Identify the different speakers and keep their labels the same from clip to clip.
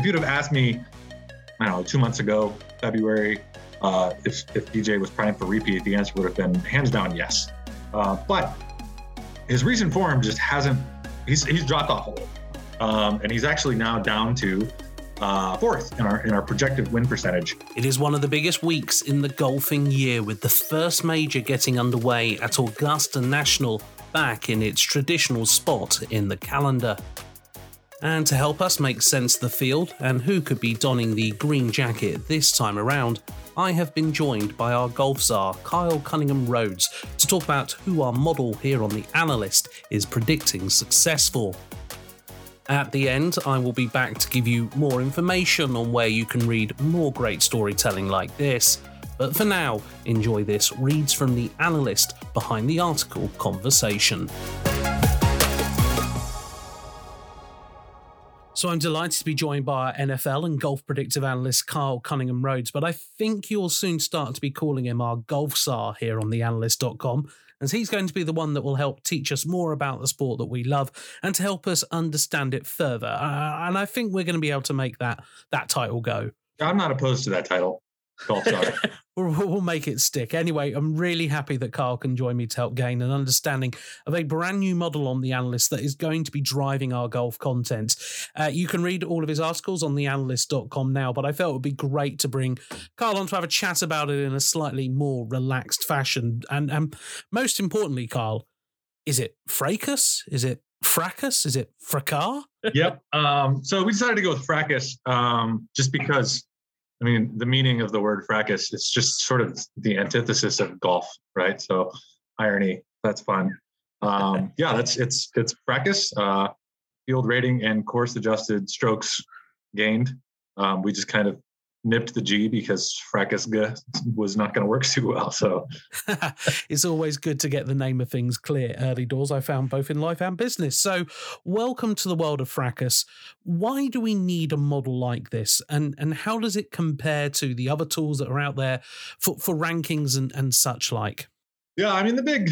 Speaker 1: if you'd have asked me, I don't know, two months ago, February, uh, if, if DJ was primed for repeat, the answer would have been hands down yes. Uh, but his recent form just hasn't, he's, he's dropped off a little. Um, and he's actually now down to uh, fourth in our in our projected win percentage.
Speaker 2: It is one of the biggest weeks in the golfing year, with the first major getting underway at Augusta National back in its traditional spot in the calendar. And to help us make sense of the field and who could be donning the green jacket this time around, I have been joined by our golf czar, Kyle Cunningham Rhoads, to talk about who our model here on The Analyst is predicting success for. At the end, I will be back to give you more information on where you can read more great storytelling like this. But for now, enjoy this reads from the analyst behind the article conversation. So I'm delighted to be joined by our NFL and golf predictive analyst Kyle Cunningham Rhoads, but I think you'll soon start to be calling him our golf czar here on theanalyst.com as he's going to be the one that will help teach us more about the sport that we love and to help us understand it further. Uh, and I think we're going to be able to make that that title go.
Speaker 1: I'm not opposed to that title. Golf
Speaker 2: we'll, we'll make it stick. Anyway, I'm really happy that Carl can join me to help gain an understanding of a brand new model on the analyst that is going to be driving our golf content. Uh, you can read all of his articles on theanalyst.com now, but I felt it would be great to bring Carl on to have a chat about it in a slightly more relaxed fashion. And, and most importantly, Carl, is it fracas? Is it fracas? Is it fracas?
Speaker 1: yep. Um, so we decided to go with fracas um, just because I mean, the meaning of the word fracas is just sort of the antithesis of golf, right? So irony, that's fun. Um, yeah, that's it's it's fracas, uh, field rating and course adjusted strokes gained. Um, we just kind of nipped the G because fracas was not going to work too well. So
Speaker 2: it's always good to get the name of things clear early doors. I found both in life and business. So welcome to the world of fracas. Why do we need a model like this, and and how does it compare to the other tools that are out there for for rankings and and such like?
Speaker 1: Yeah, I mean the big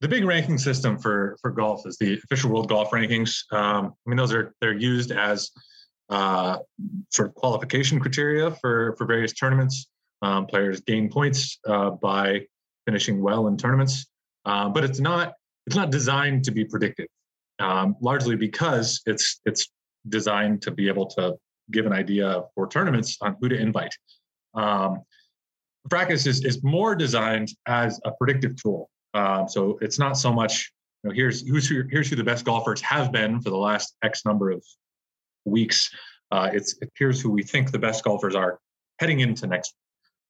Speaker 1: the big ranking system for for golf is the official world golf rankings. Um, I mean those are they're used as uh, sort of qualification criteria for for various tournaments. Um, players gain points uh, by finishing well in tournaments, uh, but it's not it's not designed to be predictive. Um, largely because it's it's designed to be able to give an idea for tournaments on who to invite. Um, Fracas is, is more designed as a predictive tool. Um, so it's not so much, you know, here's who's who, here's who the best golfers have been for the last X number of weeks. Uh, it's here's who we think the best golfers are heading into next.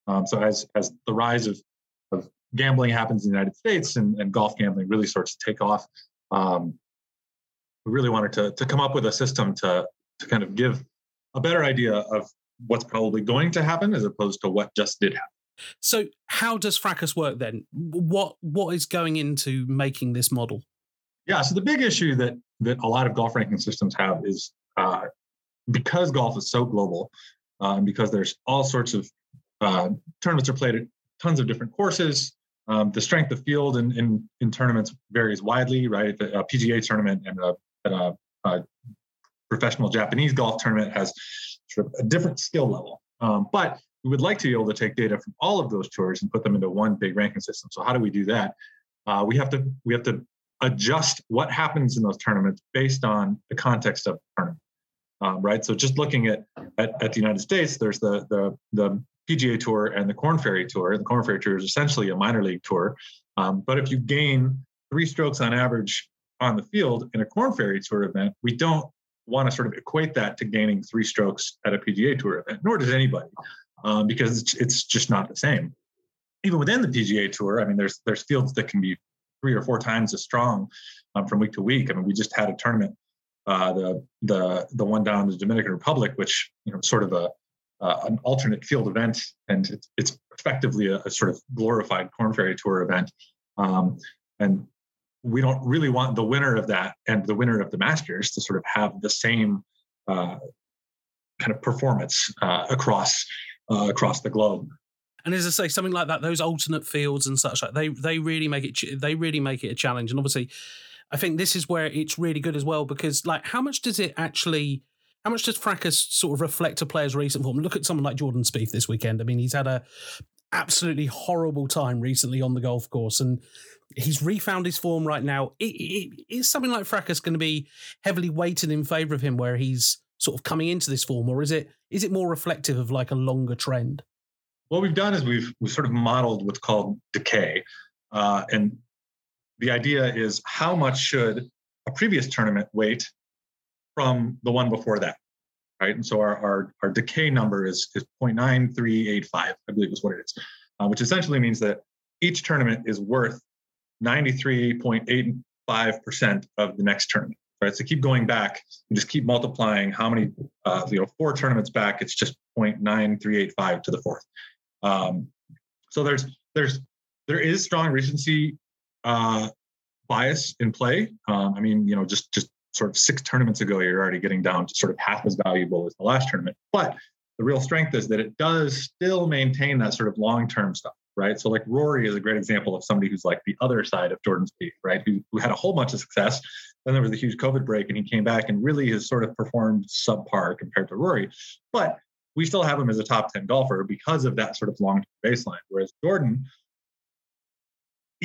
Speaker 1: Um, so as as the rise of of gambling happens in the United States and, and golf gambling really starts to take off, um, we really wanted to to come up with a system to to kind of give a better idea of what's probably going to happen as opposed to what just did happen.
Speaker 2: So how does Fracas work then? What what is going into making this model?
Speaker 1: Yeah, so the big issue that that a lot of golf ranking systems have is uh, because golf is so global, uh, and because there's all sorts of uh, tournaments are played at tons of different courses. Um, the strength of field in, in, in tournaments varies widely, right? A PGA tournament and a, and a, a, professional Japanese golf tournament has sort of a different skill level. Um, but we would like to be able to take data from all of those tours and put them into one big ranking system. So how do we do that? Uh, we have to we have to adjust what happens in those tournaments based on the context of the tournament um, right? So just looking at, at, at the United States, there's the the the PGA Tour and the Korn Ferry Tour. The Korn Ferry Tour is essentially a minor league tour, um, but if you gain three strokes on average on the field in a Korn Ferry Tour event, we don't want to sort of equate that to gaining three strokes at a PGA Tour event, nor does anybody, um, because it's, it's just not the same. Even within the PGA Tour, I mean, there's there's fields that can be three or four times as strong um, from week to week. I mean, we just had a tournament uh, the the the one down in the Dominican Republic, which you know sort of a uh, an alternate field event, and it's, it's effectively a, a, sort of glorified Korn Ferry Tour event. Um, and we don't really want the winner of that and the winner of the Masters to sort of have the same uh, kind of performance uh, across uh, across the globe.
Speaker 2: And as I say, something like that, those alternate fields and such like they they really make it they really make it a challenge. And obviously, I think this is where it's really good as well because, like, how much does it actually? how much does Fracas sort of reflect a player's recent form? Look at someone like Jordan Spieth this weekend. I mean, he's had a absolutely horrible time recently on the golf course, and he's refound his form right now. It, it, is something like Fracas going to be heavily weighted in favour of him, where he's sort of coming into this form, or is it is it more reflective of like a longer trend?
Speaker 1: What we've done is we've we've sort of modeled what's called decay, uh, and the idea is how much should a previous tournament weight from the one before that, right? And so our our, our decay number is is 0.9385, I believe is what it is, uh, which essentially means that each tournament is worth 93.85% of the next tournament right? So keep going back, you just keep multiplying how many, uh, you know, four tournaments back, it's just 0.9385 to the fourth. Um, so there's, there's, there is strong recency uh, bias in play. Um, I mean, you know, just, just sort of six tournaments ago, you're already getting down to sort of half as valuable as the last tournament. But the real strength is that it does still maintain that sort of long-term stuff right? So like Rory is a great example of somebody who's like the other side of Jordan Spieth, right? Who, who had a whole bunch of success. Then there was a huge COVID break and he came back and really has sort of performed subpar compared to Rory. But we still have him as a top 10 golfer because of that sort of long-term baseline. Whereas Jordan,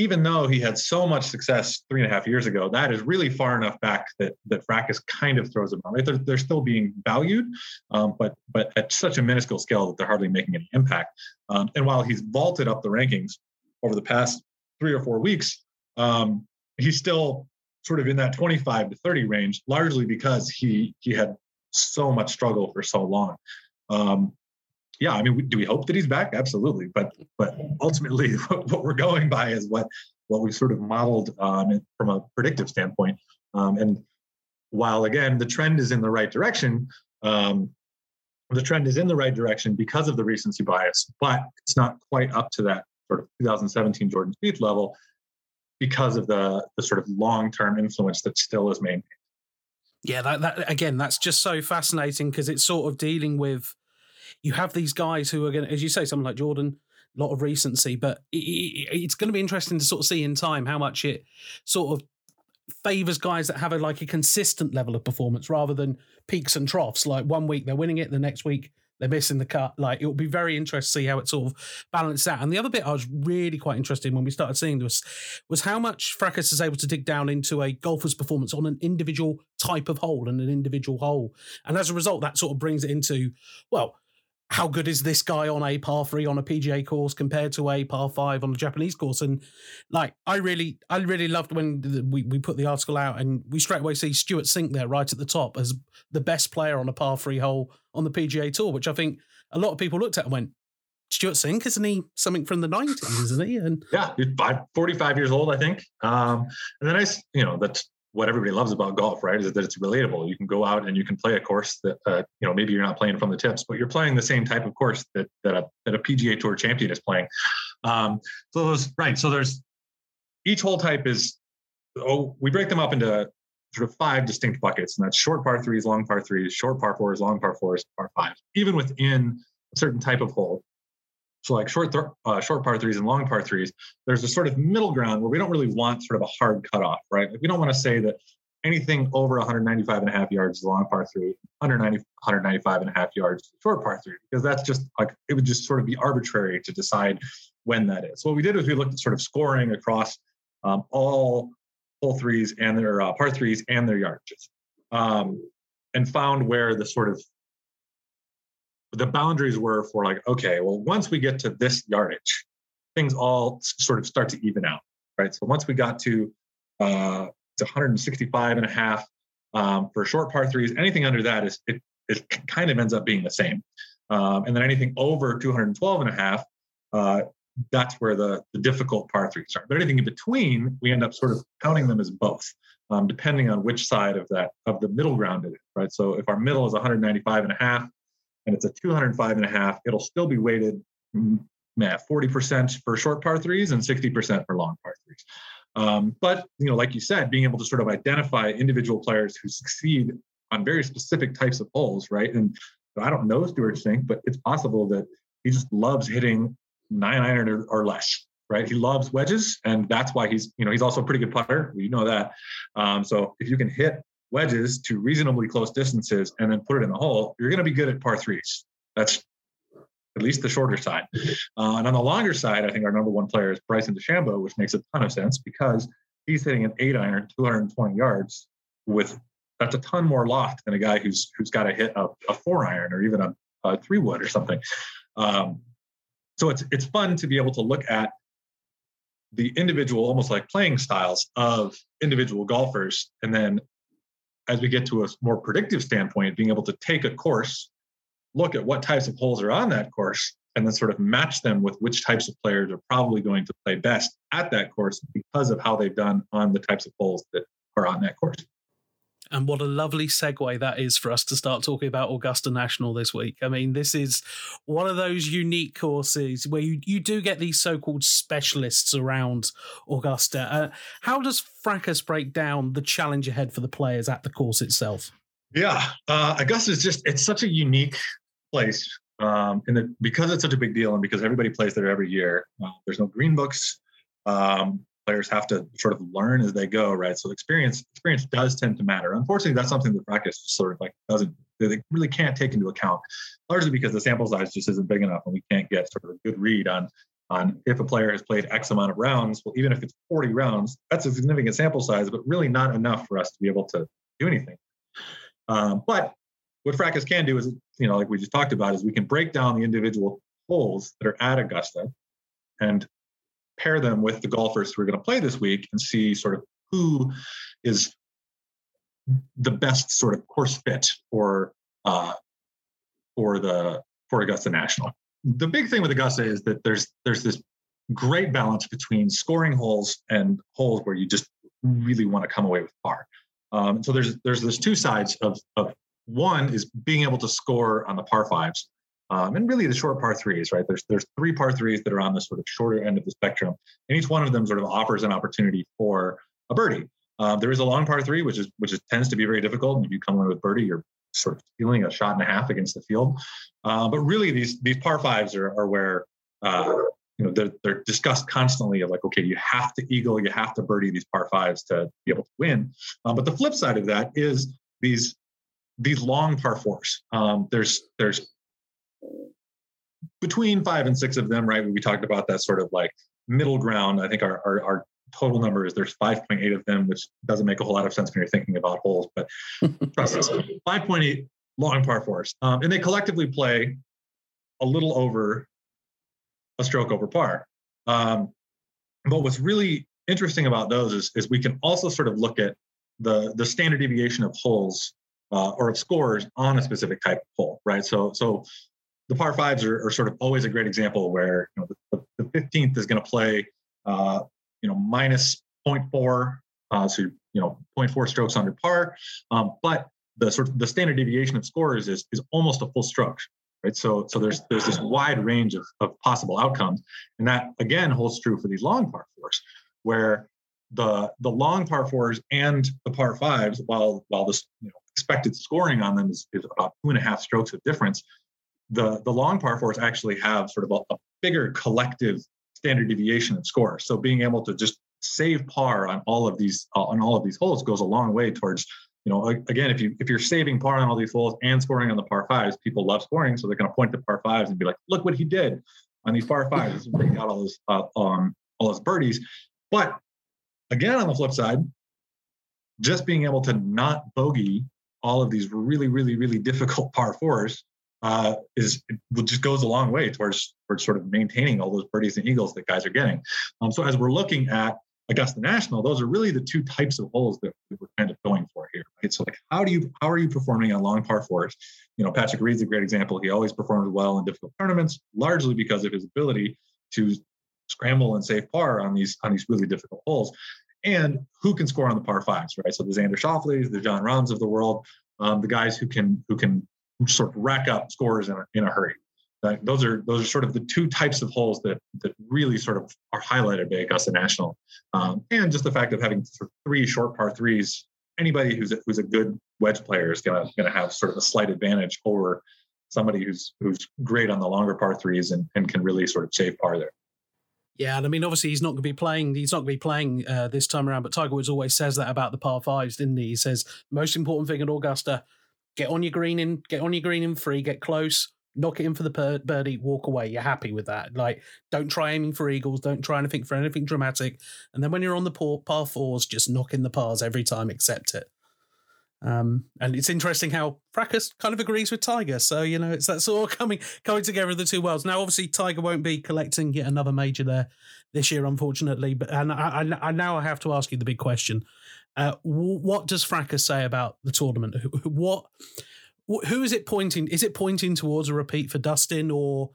Speaker 1: even though he had so much success three and a half years ago, that is really far enough back that that Fracas kind of throws them out. Right? They're, they're still being valued, um, but but at such a minuscule scale that they're hardly making any impact. Um, and while he's vaulted up the rankings over the past three or four weeks, um, he's still sort of in that 25 to 30 range, largely because he he had so much struggle for so long. Um, yeah, I mean, do we hope that he's back? Absolutely, but but ultimately, what we're going by is what what we've sort of modeled um, from a predictive standpoint. Um, and while again, the trend is in the right direction, um, the trend is in the right direction because of the recency bias, but it's not quite up to that sort of 2017 Jordan Spieth level because of the the sort of long term influence that still is maintained.
Speaker 2: Yeah, that, that again, that's just so fascinating because it's sort of dealing with you have these guys who are going to, as you say, someone like Jordan, a lot of recency, but it, it, it's going to be interesting to sort of see in time how much it sort of favors guys that have a like a consistent level of performance rather than peaks and troughs. Like one week they're winning it, the next week they're missing the cut. Like it will be very interesting to see how it sort of balances out. And the other bit I was really quite interested in when we started seeing this was how much Fracas is able to dig down into a golfer's performance on an individual type of hole and an individual hole. And as a result, that sort of brings it into, well, how good is this guy on a par three on a PGA course compared to a par five on a Japanese course? And like, I really, I really loved when we, we put the article out and we straight away see Stewart Cink there right at the top as the best player on a par three hole on the PGA Tour, which I think a lot of people looked at and went, Stewart Cink, isn't he something from the 90s, isn't he? And
Speaker 1: yeah, he's 45 years old, I think. Um, and then I, you know, that's what everybody loves about golf, right? Is that it's relatable. You can go out and you can play a course that uh, you know maybe you're not playing from the tips, but you're playing the same type of course that that a, that a PGA Tour champion is playing. Um, so those right. So there's each hole type is oh we break them up into sort of five distinct buckets, and that's short par threes, long par threes, short par fours, long par fours, par fives. Even within a certain type of hole, so like short th- uh, short par threes and long par threes, there's a sort of middle ground where we don't really want sort of a hard cutoff, right? Like we don't want to say that anything over 195 and a half yards is a long par three, under 90, 195 and a half yards is short par three, because that's just like it would just sort of be arbitrary to decide when that is. So what we did was we looked at sort of scoring across um, all hole threes and their uh, par threes and their yardages, um, and found where the sort of the boundaries were for like, okay, well, once we get to this yardage, things all sort of start to even out, right? So once we got to uh, it's 165 and a half um, for short par threes, anything under that is it, it kind of ends up being the same. Um, and then anything over 212 and a half, uh, that's where the, the difficult par threes are. But anything in between, we end up sort of counting them as both, um, depending on which side of that of the middle ground it is, right? So if our middle is 195 and a half, and it's a 205 and a half, it'll still be weighted mm, 40% for short par threes and 60% for long par threes. Um, but you know, like you said, being able to sort of identify individual players who succeed on very specific types of holes, right? And I don't know Stewart Cink, but it's possible that he just loves hitting nine iron or, or, less, right? He loves wedges, and that's why he's you know he's also a pretty good putter. You know that. Um, so if you can hit wedges to reasonably close distances and then put it in the hole, you're going to be good at par threes. That's at least the shorter side. Uh, and on the longer side, I think our number one player is Bryson DeChambeau, which makes a ton of sense because he's hitting an eight iron, 220 yards with that's a ton more loft than a guy who's who's got to hit a, a, four iron or even a, a three wood or something. Um, so it's it's fun to be able to look at the individual, almost like playing styles of individual golfers, and then as we get to a more predictive standpoint, being able to take a course, look at what types of holes are on that course, and then sort of match them with which types of players are probably going to play best at that course because of how they've done on the types of holes that are on that course.
Speaker 2: And what a lovely segue that is for us to start talking about Augusta National this week. I mean, this is one of those unique courses where you, you do get these so called specialists around Augusta. Uh, how does Fracas break down the challenge ahead for the players at the course itself?
Speaker 1: Yeah, uh, Augusta is just, it's such a unique place. Um, and the, because it's such a big deal and because everybody plays there every year, uh, there's no green books. Um, players have to sort of learn as they go, right? So experience experience does tend to matter. Unfortunately, that's something that Fracas sort of like doesn't they really can't take into account, largely because the sample size just isn't big enough, and we can't get sort of a good read on on if a player has played X amount of rounds. Well, even if it's 40 rounds, that's a significant sample size, but really not enough for us to be able to do anything. Um, but what Fracas can do is, you know, like we just talked about, is we can break down the individual holes that are at Augusta and pair them with the golfers who are going to play this week and see sort of who is the best sort of course fit for uh, for the for Augusta National. The big thing with Augusta is that there's there's this great balance between scoring holes and holes where you just really want to come away with par. Um, so there's there's there's two sides of of one is being able to score on the par fives, um, and really the short par threes, right? There's there's three par threes that are on the sort of shorter end of the spectrum, and each one of them sort of offers an opportunity for a birdie. Um, there is a long par three, which is which is, tends to be very difficult. And if you come in with birdie, you're sort of feeling a shot and a half against the field. Uh, but really, these these par fives are, are where uh, you know they're, they're discussed constantly of like, okay, you have to eagle, you have to birdie these par fives to be able to win. Um, but the flip side of that is these these long par fours. Um, there's there's between five and six of them, right? We talked about that sort of like middle ground. I think our, our, our total number is there's 5.8 of them, which doesn't make a whole lot of sense when you're thinking about holes, but trust us, 5.8 long par fours. Um, and they collectively play a little over a stroke over par. Um, but what's really interesting about those is, is we can also sort of look at the, the standard deviation of holes uh, or of scores on a specific type of hole, right? So, so the par fives are, are, sort of always a great example where you know, the, the 15th is going to play, uh, you know, minus 0.4, uh, so you know, 0.4 strokes under par, um, but the sort of the standard deviation of scores is is almost a full stroke, right? So so there's there's this wide range of, of possible outcomes, and that again holds true for these long par fours, where the the long par fours and the par fives, while while this you know, expected scoring on them is, is about two and a half strokes of difference, the, the long par fours actually have sort of a, a bigger collective standard deviation of score. So being able to just save par on all of these uh, on all of these holes goes a long way towards you know again if you if you're saving par on all these holes and scoring on the par fives people love scoring so they're going to point to par fives and be like look what he did on these par fives bring out all those uh, um, all those birdies but again on the flip side just being able to not bogey all of these really really really difficult par fours uh, is will just goes a long way towards towards sort of maintaining all those birdies and eagles that guys are getting. Um, so as we're looking at Augusta National, those are really the two types of holes that we're kind of going for here. Right? So like how do you how are you performing on long par fours? You know, Patrick Reed's a great example. He always performs well in difficult tournaments, largely because of his ability to scramble and save par on these on these really difficult holes. And who can score on the par fives, right? So the Xander Schauffele's, the Jon Rahms of the world, um, the guys who can who can sort of rack up scores in a, in a hurry. those are those are sort of the two types of holes that that really sort of are highlighted by Augusta National, um, and just the fact of having sort of three short par threes. Anybody who's a, who's a good wedge player is gonna gonna have sort of a slight advantage over somebody who's who's great on the longer par threes and, and can really sort of save par there.
Speaker 2: Yeah, and I mean, obviously, he's not going to be playing. He's not going to be playing uh, this time around. But Tiger Woods always says that about the par fives, didn't he? He says most important thing at Augusta: get on your green in, get on your green in free, get close, knock it in for the birdie, walk away. You're happy with that. Like, don't try aiming for eagles. Don't try anything for anything dramatic. And then when you're on the par, par fours, just knock in the pars every time. Accept it. Um, and it's interesting how Fracas kind of agrees with Tiger. So, you know, it's that sort of coming coming together of the two worlds. Now, obviously, Tiger won't be collecting yet another major there this year, unfortunately. But and I, I, I now I have to ask you the big question: uh, What does Fracas say about the tournament? What who is it pointing? Is it pointing towards a repeat for Dustin, or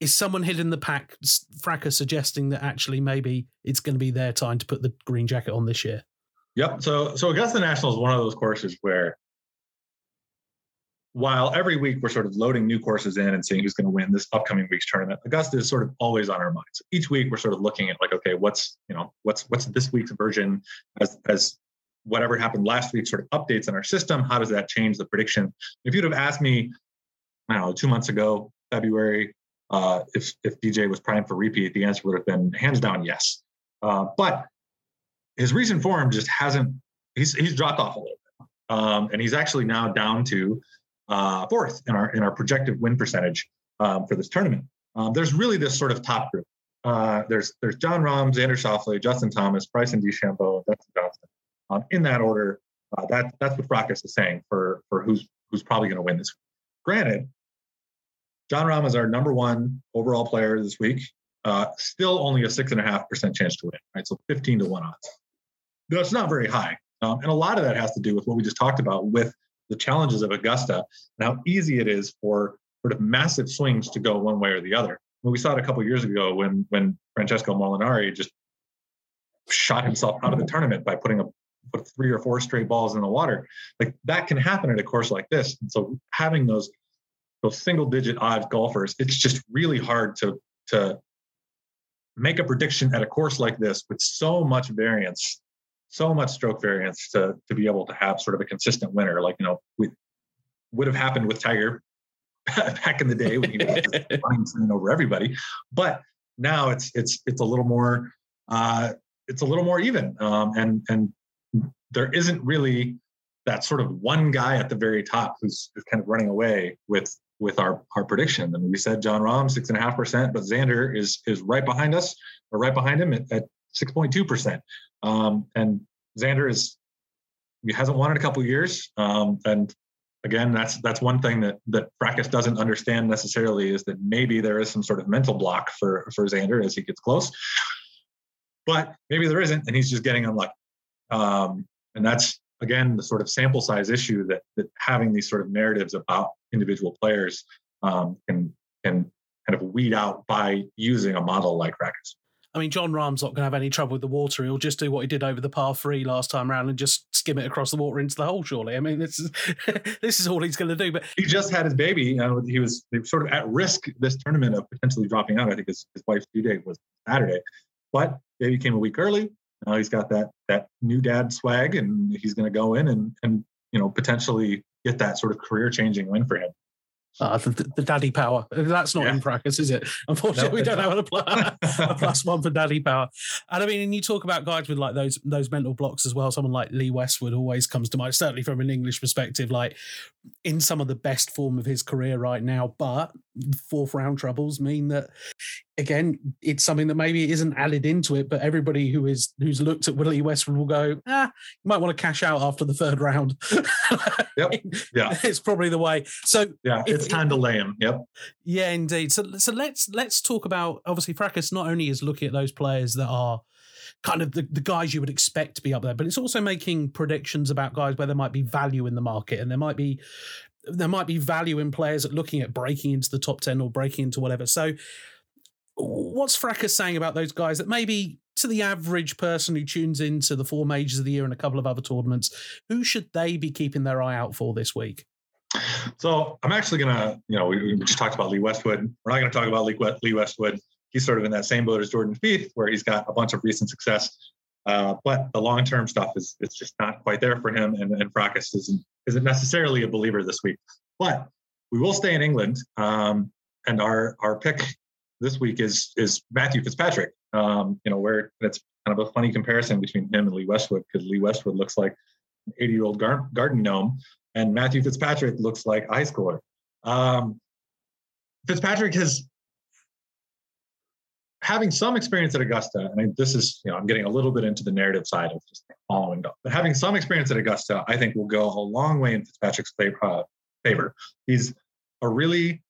Speaker 2: is someone hidden in the pack? Fracas suggesting that actually maybe it's going to be their time to put the green jacket on this year.
Speaker 1: Yep. So so Augusta National is one of those courses where while every week we're sort of loading new courses in and seeing who's going to win this upcoming week's tournament, Augusta is sort of always on our minds. Each week we're sort of looking at like, okay, what's you know what's what's this week's version as as whatever happened last week sort of updates in our system. How does that change the prediction? If you'd have asked me, I don't know, two months ago, February, uh, if if DJ was primed for repeat, the answer would have been hands down yes. Uh, but his recent form just hasn't. He's he's dropped off a little bit, um, and he's actually now down to uh, fourth in our in our projected win percentage um, for this tournament. Um, there's really this sort of top group. Uh, there's there's Jon Rahm, Xander Schauffele, Justin Thomas, Bryson DeChambeau, Dustin Johnson. Um, in that order, uh, that that's what Fracas is saying for for who's who's probably going to win this. Granted, Jon Rahm is our number one overall player this week. Uh, still only a six and a half percent chance to win, right? So 15 to one odds that's not very high. Um, and a lot of that has to do with what we just talked about with the challenges of Augusta and how easy it is for sort of massive swings to go one way or the other. Well, we saw it a couple years ago when when Francesco Molinari just shot himself out of the tournament by putting a put three or four straight balls in the water. Like that can happen at a course like this. And so having those those single digit odds golfers, it's just really hard to to make a prediction at a course like this with so much variance so much stroke variance to to be able to have sort of a consistent winner. Like you know, we would have happened with Tiger back in the day when he was running over everybody, but now it's it's it's a little more uh, it's a little more even, um, and and there isn't really that sort of one guy at the very top who's, who's kind of running away with with our our prediction. I mean, we said Jon Rahm six and a half percent, but Xander is is right behind us or right behind him at, at 6.2 percent. Um, and Xander is he hasn't won in a couple years. Um, and again, that's that's one thing that that Fracas doesn't understand necessarily is that maybe there is some sort of mental block for for Xander as he gets close. But maybe there isn't, and he's just getting unlucky. Um, and that's again the sort of sample size issue that that having these sort of narratives about individual players um, can can kind of weed out by using a model like Fracas.
Speaker 2: I mean, Jon Rahm's not going to have any trouble with the water. He'll just do what he did over the par three last time around and just skim it across the water into the hole. Surely, I mean, this is this is all he's going to do. But
Speaker 1: he just had his baby. You know, he was sort of at risk this tournament of potentially dropping out. I think his, his wife's due date was Saturday, but baby came a week early. Now he's got that that new dad swag, and he's going to go in and and you know potentially get that sort of career changing win for him.
Speaker 2: Uh, the, the, daddy power. That's not yeah. in practice, is it? Unfortunately, no, we don't have a, pl- a plus one for daddy power. And I mean, and you talk about guys with like those those mental blocks as well. Someone like Lee Westwood always comes to mind, certainly from an English perspective, like in some of the best form of his career right now. But fourth round troubles mean that again, it's something that maybe isn't added into it, but everybody who is who's looked at Willie Westwood will go, ah, you might want to cash out after the third round.
Speaker 1: yep. Yeah.
Speaker 2: It's probably the way. So
Speaker 1: yeah, it's time to lay him. Yep.
Speaker 2: Yeah, indeed. So so let's let's talk about obviously Fracas not only is looking at those players that are kind of the, the guys you would expect to be up there, but it's also making predictions about guys where there might be value in the market and there might be there might be value in players at looking at breaking into the top 10 or breaking into whatever. So what's Fracas saying about those guys that maybe to the average person who tunes into the four majors of the year and a couple of other tournaments, who should they be keeping their eye out for this week?
Speaker 1: So I'm actually gonna, you know, we, we just talked about Lee Westwood. We're not gonna talk about Lee Westwood. He's sort of in that same boat as Jordan Spieth, where he's got a bunch of recent success. Uh, but the long-term stuff is it's just not quite there for him, and, and Fracas isn't isn't necessarily a believer this week. But we will stay in England, um, and our our pick this week is is Matthew Fitzpatrick. Um, you know, where it's kind of a funny comparison between him and Lee Westwood because Lee Westwood looks like an 80 year old gar- garden gnome, and Matthew Fitzpatrick looks like a high schooler. Um, Fitzpatrick has having some experience at Augusta, and I, this is, you know, I'm getting a little bit into the narrative side of just following up, but having some experience at Augusta, I think will go a long way in Fitzpatrick's favor. Uh. He's a really,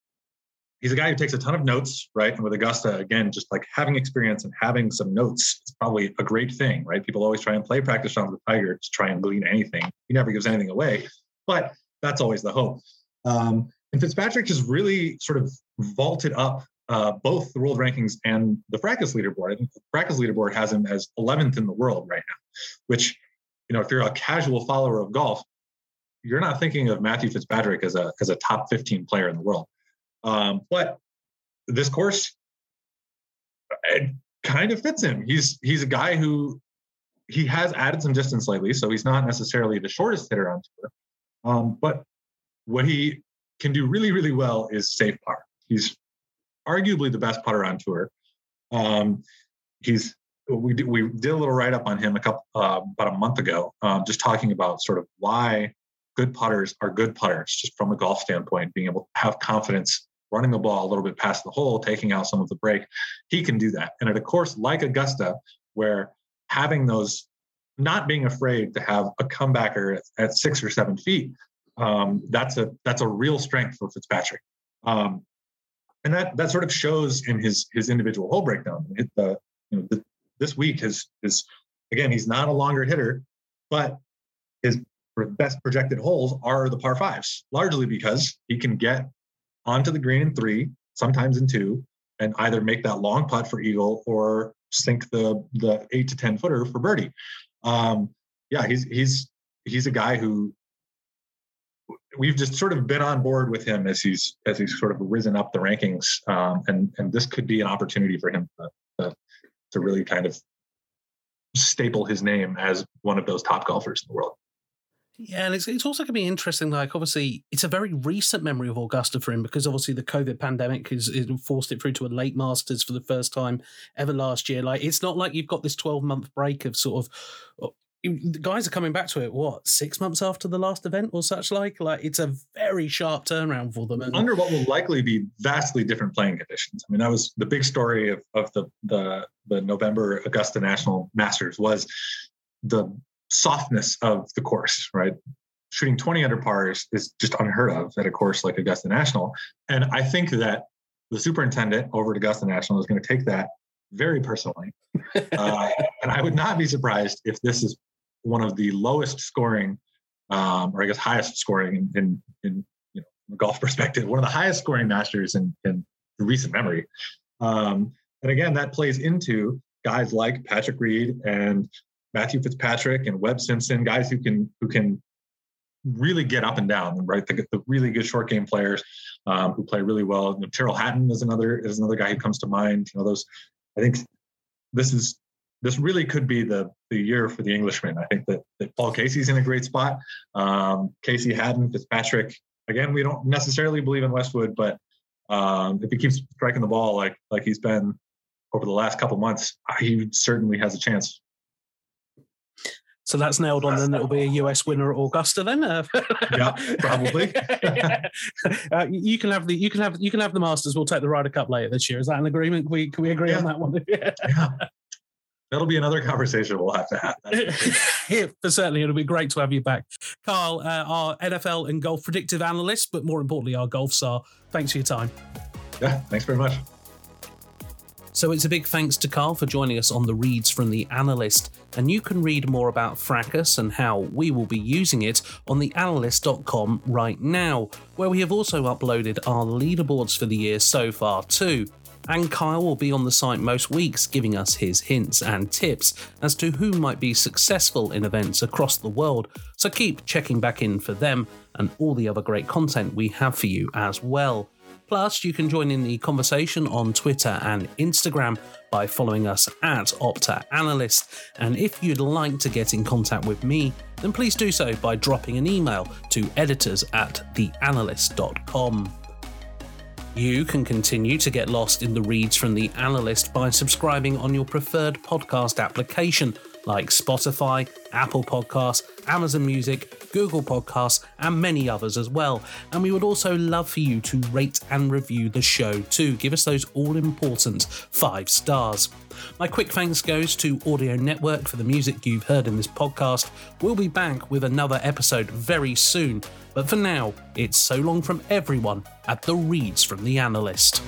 Speaker 1: he's a guy who takes a ton of notes, right? And with Augusta, again, just like having experience and having some notes is probably a great thing, right? People always try and play practice rounds with Tiger to try and glean anything. He never gives anything away, but that's always the hope. Um, and Fitzpatrick has really sort of vaulted up uh, both the world rankings and the Fracas leaderboard. I think the Fracas leaderboard has him as 11th in the world right now, which, you know, if you're a casual follower of golf, you're not thinking of Matthew Fitzpatrick as a as a top 15 player in the world. Um, but this course, it kind of fits him. He's he's a guy who he has added some distance lately, so he's not necessarily the shortest hitter on tour. Um, but what he can do really, really well is safe par. He's arguably the best putter on tour. Um, he's we did, we did a little write up on him a couple uh, about a month ago, um, just talking about sort of why good putters are good putters, just from a golf standpoint, being able to have confidence running the ball a little bit past the hole, taking out some of the break. He can do that, and at a course like Augusta, where having those, not being afraid to have a comebacker at, at six or seven feet, um, that's a that's a real strength for Fitzpatrick. Um, and that that sort of shows in his his individual hole breakdown. It, the you know the, this week his his again he's not a longer hitter, but his best projected holes are the par fives, largely because he can get onto the green in three, sometimes in two, and either make that long putt for eagle or sink the the eight to ten footer for birdie. Um, yeah, he's he's he's a guy who we've just sort of been on board with him as he's as he's sort of risen up the rankings, um, and and this could be an opportunity for him to, to, to really kind of staple his name as one of those top golfers in the world.
Speaker 2: Yeah, and it's, it's also going to be interesting. Like, obviously, it's a very recent memory of Augusta for him because obviously the COVID pandemic has, forced it through to a late Masters for the first time ever last year. Like, it's not like you've got this 12 month break of sort of the guys are coming back to it what six months after the last event or such like? Like it's a very sharp turnaround for them
Speaker 1: and under what will likely be vastly different playing conditions. I mean that was the big story of, of the, the the november augusta national masters was the softness of the course right? Shooting 20 under pars is just unheard of at a course like augusta national. And i think that the superintendent over at augusta national is going to take that very personally. Uh, and I would not be surprised if this is one of the lowest scoring, um, or I guess highest scoring in, in, you know, golf perspective, one of the highest scoring masters in, in recent memory. Um, and again, that plays into guys like Patrick Reed and Matthew Fitzpatrick and Webb Simpson, guys who can who can really get up and down, right? The, the really good short game players um, who play really well. You know, Tyrrell Hatton is another is another guy who comes to mind. You know, those. I think this is this really could be the the year for the Englishman. I think that, that Paul Casey's in a great spot. Um, Casey Hatton, Fitzpatrick. Again, we don't necessarily believe in Westwood, but um, if he keeps striking the ball like like he's been over the last couple months, he certainly has a chance.
Speaker 2: So that's nailed on. Then it'll be a US winner at Augusta. Then, uh,
Speaker 1: yeah, probably.
Speaker 2: uh, you can have the you can have you can have the Masters. We'll take the Ryder Cup later this year. Is that an agreement? Can we can we agree yeah. on that one?
Speaker 1: yeah that'll be another conversation we'll have to have.
Speaker 2: yeah, for certainly, it'll be great to have you back, Carl, uh, our NFL and golf predictive analyst, but more importantly, our golf star. Thanks for your time.
Speaker 1: Yeah, thanks very much.
Speaker 2: So it's a big thanks to Carl for joining us on the reads from the analyst. And you can read more about Fracas and how we will be using it on theanalyst.com right now, where we have also uploaded our leaderboards for the year so far too and Kyle will be on the site most weeks giving us his hints and tips as to who might be successful in events across the world, so keep checking back in for them and all the other great content we have for you as well. Plus, you can join in the conversation on Twitter and Instagram by following us at Opta Analyst. And if you'd like to get in contact with me, then please do so by dropping an email to editors at theanalyst.com. You can continue to get lost in the reads from the analyst by subscribing on your preferred podcast application like Spotify, Apple Podcasts, Amazon Music, Google Podcasts, and many others as well. And we would also love for you to rate and review the show too. Give us those all important five stars. My quick thanks goes to Audio Network for the music you've heard in this podcast. We'll be back with another episode very soon. But for now, it's so long from everyone at the Reads from the Analyst.